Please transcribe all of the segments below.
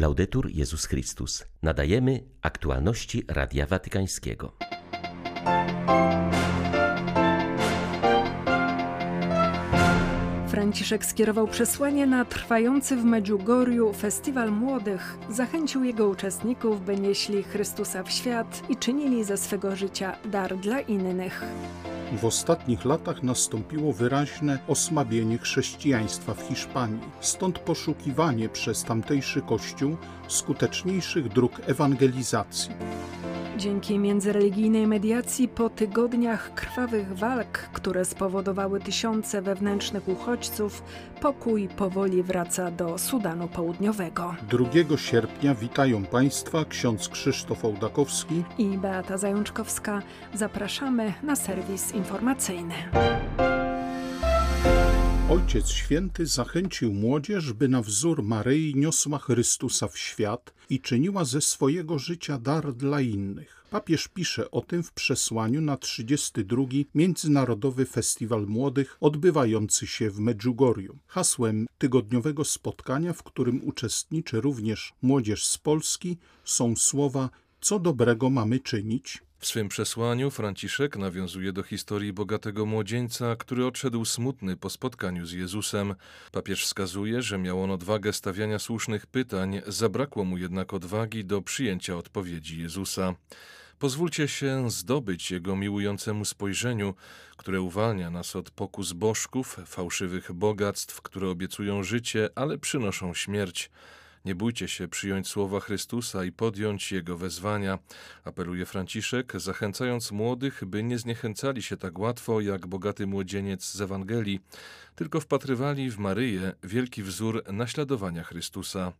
Laudetur Jezus Chrystus. Nadajemy aktualności Radia Watykańskiego. Franciszek skierował przesłanie na trwający w Medjugorju Festiwal Młodych. Zachęcił jego uczestników, by nieśli Chrystusa w świat i czynili ze swego życia dar dla innych. W ostatnich latach nastąpiło wyraźne osłabienie chrześcijaństwa w Hiszpanii. Stąd poszukiwanie przez tamtejszy kościół skuteczniejszych dróg ewangelizacji. Dzięki międzyreligijnej mediacji po tygodniach krwawych walk, które spowodowały tysiące wewnętrznych uchodźców, pokój powoli wraca do Sudanu Południowego. 2 sierpnia witają Państwa ksiądz Krzysztof Ołdakowski i Beata Zajączkowska. Zapraszamy na serwis informacyjny. Ojciec Święty zachęcił młodzież, by na wzór Maryi niosła Chrystusa w świat i czyniła ze swojego życia dar dla innych. Papież pisze o tym w przesłaniu na 32. Międzynarodowy Festiwal Młodych odbywający się w Medjugorju. Hasłem tygodniowego spotkania, w którym uczestniczy również młodzież z Polski, są słowa co dobrego mamy czynić, w swym przesłaniu Franciszek nawiązuje do historii bogatego młodzieńca, który odszedł smutny po spotkaniu z Jezusem. Papież wskazuje, że miał on odwagę stawiania słusznych pytań, zabrakło mu jednak odwagi do przyjęcia odpowiedzi Jezusa. Pozwólcie się zdobyć Jego miłującemu spojrzeniu, które uwalnia nas od pokus bożków, fałszywych bogactw, które obiecują życie, ale przynoszą śmierć. Nie bójcie się przyjąć słowa Chrystusa i podjąć Jego wezwania, apeluje Franciszek, zachęcając młodych, by nie zniechęcali się tak łatwo jak bogaty młodzieniec z Ewangelii, tylko wpatrywali w Maryję wielki wzór naśladowania Chrystusa.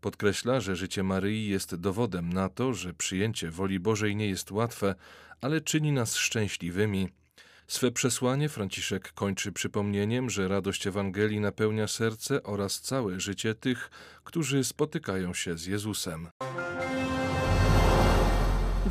Podkreśla, że życie Maryi jest dowodem na to, że przyjęcie woli Bożej nie jest łatwe, ale czyni nas szczęśliwymi. Swe przesłanie Franciszek kończy przypomnieniem, że radość Ewangelii napełnia serce oraz całe życie tych, którzy spotykają się z Jezusem.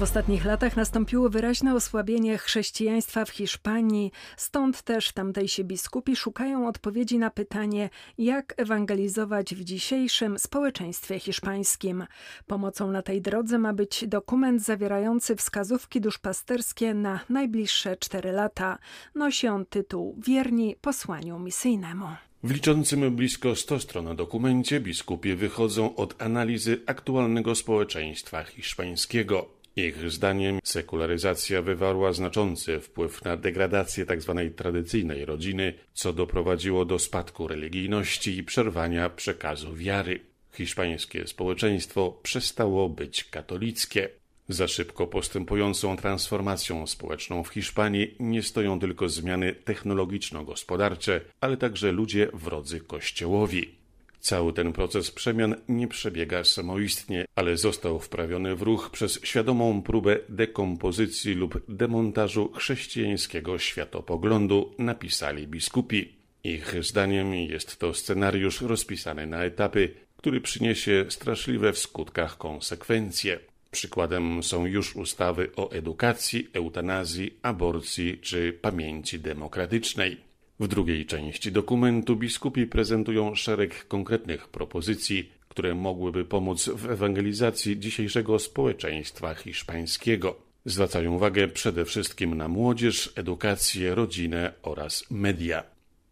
W ostatnich latach nastąpiło wyraźne osłabienie chrześcijaństwa w Hiszpanii, stąd też tamtejsi biskupi szukają odpowiedzi na pytanie, jak ewangelizować w dzisiejszym społeczeństwie hiszpańskim. Pomocą na tej drodze ma być dokument zawierający wskazówki duszpasterskie na najbliższe cztery lata. Nosi on tytuł Wierni posłaniu misyjnemu. W liczącym blisko 100 stron dokumencie biskupi wychodzą od analizy aktualnego społeczeństwa hiszpańskiego. Ich zdaniem sekularyzacja wywarła znaczący wpływ na degradację tzw. Tradycyjnej rodziny, co doprowadziło do spadku religijności i przerwania przekazu wiary. Hiszpańskie społeczeństwo przestało być katolickie. Za szybko postępującą transformacją społeczną w Hiszpanii nie stoją tylko zmiany technologiczno-gospodarcze, ale także ludzie wrodzy Kościołowi. Cały ten proces przemian nie przebiega samoistnie, ale został wprawiony w ruch przez świadomą próbę dekompozycji lub demontażu chrześcijańskiego światopoglądu, napisali biskupi. Ich zdaniem jest to scenariusz rozpisany na etapy, który przyniesie straszliwe w skutkach konsekwencje. Przykładem są już ustawy o edukacji, eutanazji, aborcji czy pamięci demokratycznej. W drugiej części dokumentu biskupi prezentują szereg konkretnych propozycji, które mogłyby pomóc w ewangelizacji dzisiejszego społeczeństwa hiszpańskiego. Zwracają uwagę przede wszystkim na młodzież, edukację, rodzinę oraz media.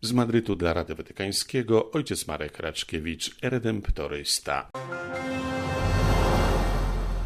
Z Madrytu dla Rady Watykańskiego ojciec Marek Raczkiewicz, redemptorysta.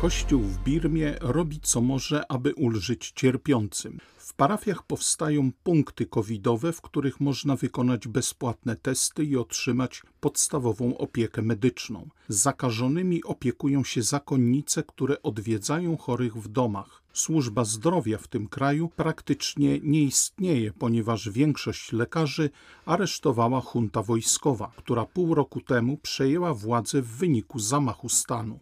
Kościół w Birmie robi co może, aby ulżyć cierpiącym. W parafiach powstają punkty covidowe, w których można wykonać bezpłatne testy i otrzymać podstawową opiekę medyczną. Zakażonymi opiekują się zakonnice, które odwiedzają chorych w domach. Służba zdrowia w tym kraju praktycznie nie istnieje, ponieważ większość lekarzy aresztowała junta wojskowa, która pół roku temu przejęła władzę w wyniku zamachu stanu.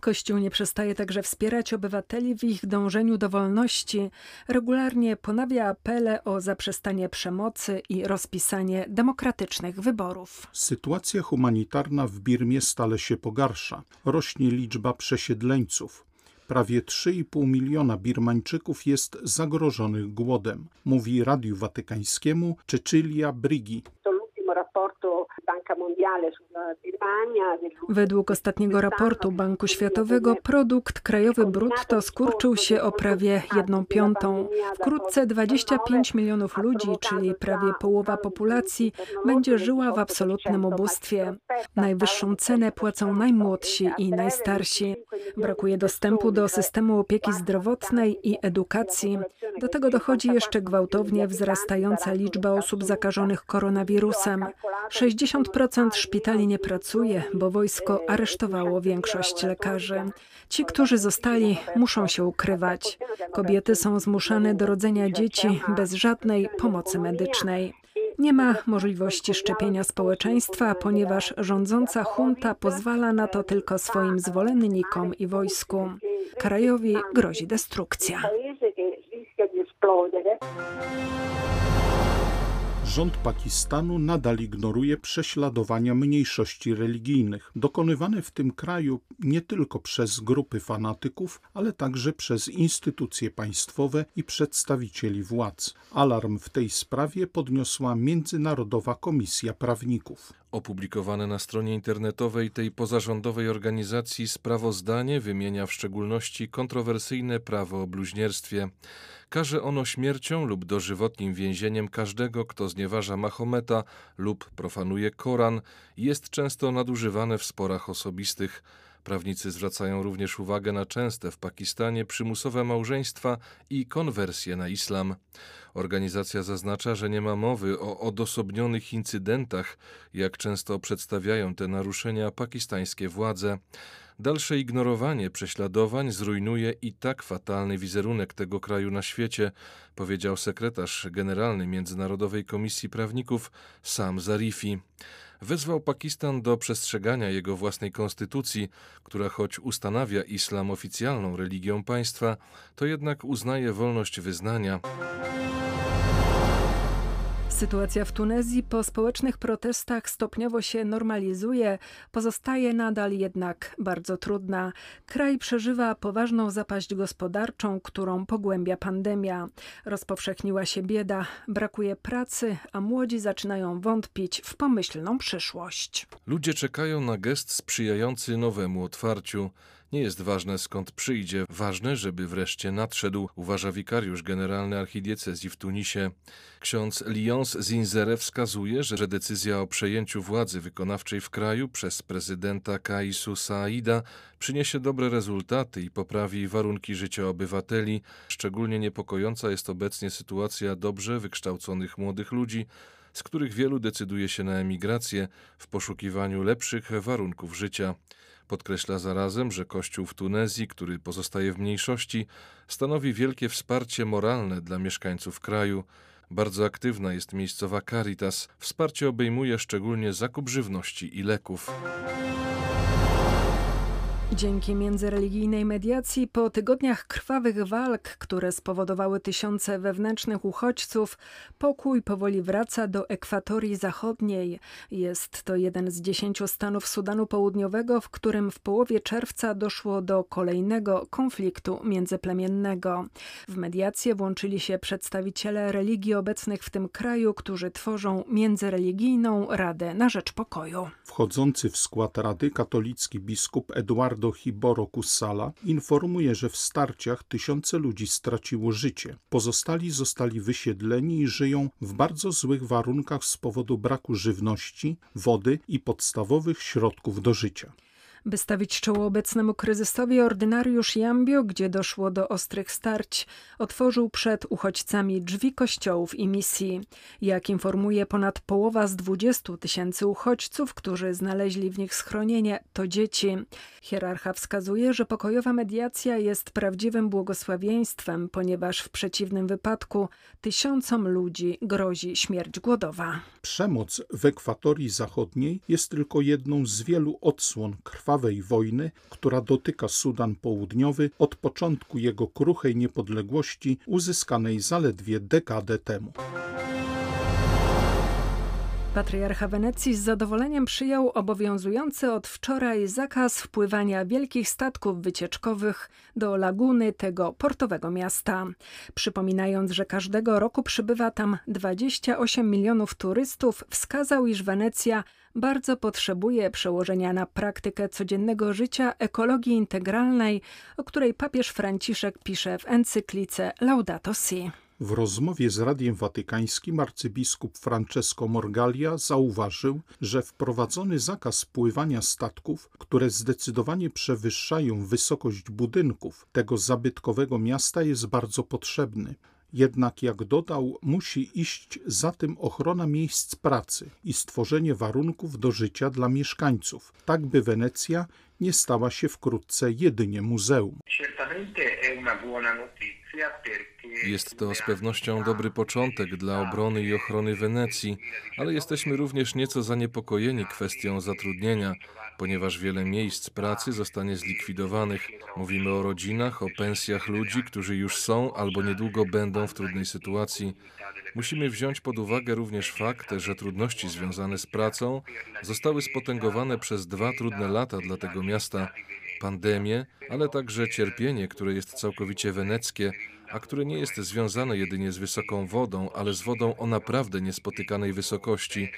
Kościół nie przestaje także wspierać obywateli w ich dążeniu do wolności. Regularnie ponawia apele o zaprzestanie przemocy i rozpisanie demokratycznych wyborów. Sytuacja humanitarna w Birmie stale się pogarsza. Rośnie liczba przesiedleńców. Prawie 3,5 miliona Birmańczyków jest zagrożonych głodem, mówi Radiu Watykańskiemu Cecilia Brigi. Według ostatniego raportu Banku Światowego produkt krajowy brutto skurczył się o prawie jedną piątą. Wkrótce 25 milionów ludzi, czyli prawie połowa populacji, będzie żyła w absolutnym ubóstwie. Najwyższą cenę płacą najmłodsi i najstarsi. Brakuje dostępu do systemu opieki zdrowotnej i edukacji. Do tego dochodzi jeszcze gwałtownie wzrastająca liczba osób zakażonych koronawirusem. 60% szpitali nie pracuje, bo wojsko aresztowało większość lekarzy. Ci, którzy zostali, muszą się ukrywać. Kobiety są zmuszane do rodzenia dzieci bez żadnej pomocy medycznej. Nie ma możliwości szczepienia społeczeństwa, ponieważ rządząca junta pozwala na to tylko swoim zwolennikom i wojsku. Krajowi grozi destrukcja. Rząd Pakistanu nadal ignoruje prześladowania mniejszości religijnych, dokonywane w tym kraju nie tylko przez grupy fanatyków, ale także przez instytucje państwowe i przedstawicieli władz. Alarm w tej sprawie podniosła Międzynarodowa Komisja Prawników. Opublikowane na stronie internetowej tej pozarządowej organizacji sprawozdanie wymienia w szczególności kontrowersyjne prawo o bluźnierstwie. Każe ono śmiercią lub dożywotnim więzieniem każdego, kto znieważa Mahometa lub profanuje Koran jest często nadużywane w sporach osobistych. Prawnicy zwracają również uwagę na częste w Pakistanie przymusowe małżeństwa i konwersje na islam. Organizacja zaznacza, że nie ma mowy o odosobnionych incydentach, jak często przedstawiają te naruszenia pakistańskie władze. Dalsze ignorowanie prześladowań zrujnuje i tak fatalny wizerunek tego kraju na świecie, powiedział sekretarz generalny Międzynarodowej Komisji Prawników Sam Zarifi. Wezwał Pakistan do przestrzegania jego własnej konstytucji, która choć ustanawia islam oficjalną religią państwa, to jednak uznaje wolność wyznania. Sytuacja w Tunezji po społecznych protestach stopniowo się normalizuje, pozostaje nadal jednak bardzo trudna. Kraj przeżywa poważną zapaść gospodarczą, którą pogłębia pandemia. Rozpowszechniła się bieda, brakuje pracy, a młodzi zaczynają wątpić w pomyślną przyszłość. Ludzie czekają na gest sprzyjający nowemu otwarciu. Nie jest ważne skąd przyjdzie, ważne, żeby wreszcie nadszedł, uważa wikariusz generalny archidiecezji w Tunisie. Ksiądz Lyons Zinzere wskazuje, że decyzja o przejęciu władzy wykonawczej w kraju przez prezydenta Kaisu Saida przyniesie dobre rezultaty i poprawi warunki życia obywateli. Szczególnie niepokojąca jest obecnie sytuacja dobrze wykształconych młodych ludzi, z których wielu decyduje się na emigrację w poszukiwaniu lepszych warunków życia. Podkreśla zarazem, że Kościół w Tunezji, który pozostaje w mniejszości, stanowi wielkie wsparcie moralne dla mieszkańców kraju. Bardzo aktywna jest miejscowa Caritas. Wsparcie obejmuje szczególnie zakup żywności i leków. Dzięki międzyreligijnej mediacji po tygodniach krwawych walk, które spowodowały tysiące wewnętrznych uchodźców, pokój powoli wraca do ekwatorii zachodniej. Jest to jeden z dziesięciu stanów Sudanu Południowego, w którym w połowie czerwca doszło do kolejnego konfliktu międzyplemiennego. W mediację włączyli się przedstawiciele religii obecnych w tym kraju, którzy tworzą międzyreligijną Radę na Rzecz Pokoju. Wchodzący w skład Rady katolicki biskup Eduardo do Hiboro Kussala informuje, że w starciach tysiące ludzi straciło życie. Pozostali zostali wysiedleni i żyją w bardzo złych warunkach z powodu braku żywności, wody i podstawowych środków do życia. By stawić czoło obecnemu kryzysowi, ordynariusz Jambio, gdzie doszło do ostrych starć, otworzył przed uchodźcami drzwi kościołów i misji. Jak informuje ponad połowa z 20 tysięcy uchodźców, którzy znaleźli w nich schronienie, to dzieci. Hierarcha wskazuje, że pokojowa mediacja jest prawdziwym błogosławieństwem, ponieważ w przeciwnym wypadku tysiącom ludzi grozi śmierć głodowa. Przemoc w ekwatorii zachodniej jest tylko jedną z wielu odsłon krwawej krwawej wojny, która dotyka Sudan Południowy od początku jego kruchej niepodległości uzyskanej zaledwie dekadę temu. Patriarcha Wenecji z zadowoleniem przyjął obowiązujący od wczoraj zakaz wpływania wielkich statków wycieczkowych do laguny tego portowego miasta. Przypominając, że każdego roku przybywa tam 28 milionów turystów, wskazał, iż Wenecja bardzo potrzebuje przełożenia na praktykę codziennego życia ekologii integralnej, o której papież Franciszek pisze w encyklice Laudato Si. W rozmowie z Radiem Watykańskim arcybiskup Francesco Morgalia zauważył, że wprowadzony zakaz pływania statków, które zdecydowanie przewyższają wysokość budynków tego zabytkowego miasta jest bardzo potrzebny. Jednak, jak dodał, musi iść za tym ochrona miejsc pracy i stworzenie warunków do życia dla mieszkańców, tak by Wenecja nie stała się wkrótce jedynie muzeum. Jest to z pewnością dobry początek dla obrony i ochrony Wenecji, ale jesteśmy również nieco zaniepokojeni kwestią zatrudnienia, ponieważ wiele miejsc pracy zostanie zlikwidowanych. Mówimy o rodzinach, o pensjach ludzi, którzy już są albo niedługo będą w trudnej sytuacji. Musimy wziąć pod uwagę również fakt, że trudności związane z pracą zostały spotęgowane przez dwa trudne lata dla tego miasta pandemię, ale także cierpienie, które jest całkowicie weneckie, a które nie jest związane jedynie z wysoką wodą, ale z wodą o naprawdę niespotykanej wysokości.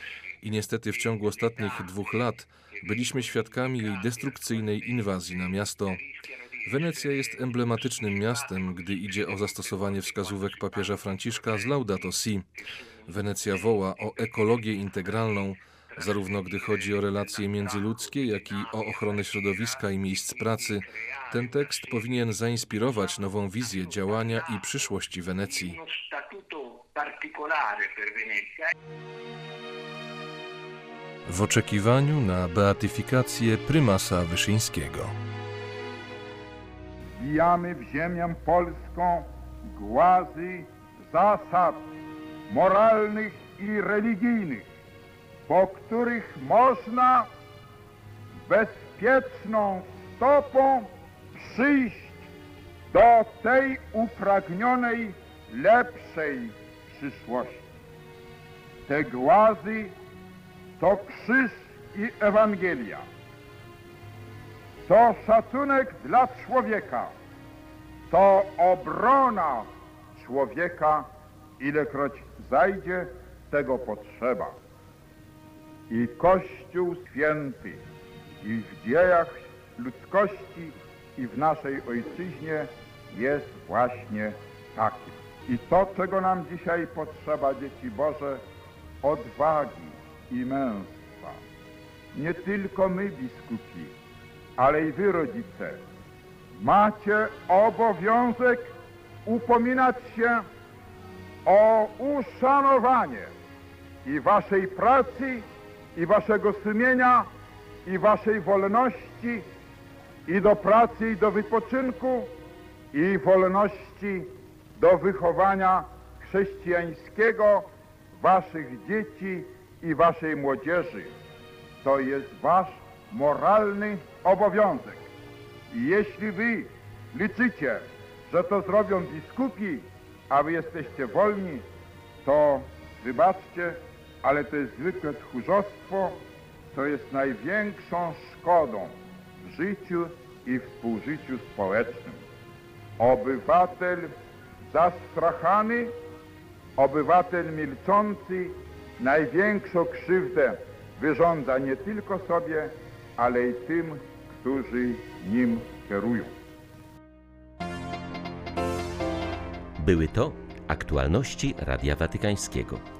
I niestety w ciągu ostatnich dwóch lat byliśmy świadkami jej destrukcyjnej inwazji na miasto. Wenecja jest emblematycznym miastem, gdy idzie o zastosowanie wskazówek papieża Franciszka z Laudato Si. Wenecja woła o ekologię integralną, zarówno gdy chodzi o relacje międzyludzkie, jak i o ochronę środowiska i miejsc pracy. Ten tekst powinien zainspirować nową wizję działania i przyszłości Wenecji. W oczekiwaniu na beatyfikację prymasa Wyszyńskiego. Wbijamy w ziemię polską głazy zasad moralnych i religijnych, po których można bezpieczną stopą przyjść do tej upragnionej, lepszej przyszłości. Te głazy to krzyż i Ewangelia. To szacunek dla człowieka. To obrona człowieka, ilekroć zajdzie tego potrzeba. I Kościół Święty i w dziejach ludzkości i w naszej ojczyźnie jest właśnie taki. I to, czego nam dzisiaj potrzeba, dzieci Boże, odwagi i męstwa. Nie tylko my, biskupi, ale i wy, rodzice, macie obowiązek upominać się o uszanowanie i waszej pracy, i waszego sumienia, i waszej wolności, i do pracy, i do wypoczynku, i wolności do wychowania chrześcijańskiego waszych dzieci i waszej młodzieży. To jest wasz moralny obowiązek. I jeśli wy liczycie, że to zrobią biskupi, a wy jesteście wolni, to wybaczcie, ale to jest zwykłe tchórzostwo, to jest największą szkodą w życiu i współżyciu społecznym. Obywatel zastrachany, obywatel milczący największą krzywdę wyrządza nie tylko sobie, ale i tym, którzy nim kierują. Były to aktualności Radia Watykańskiego.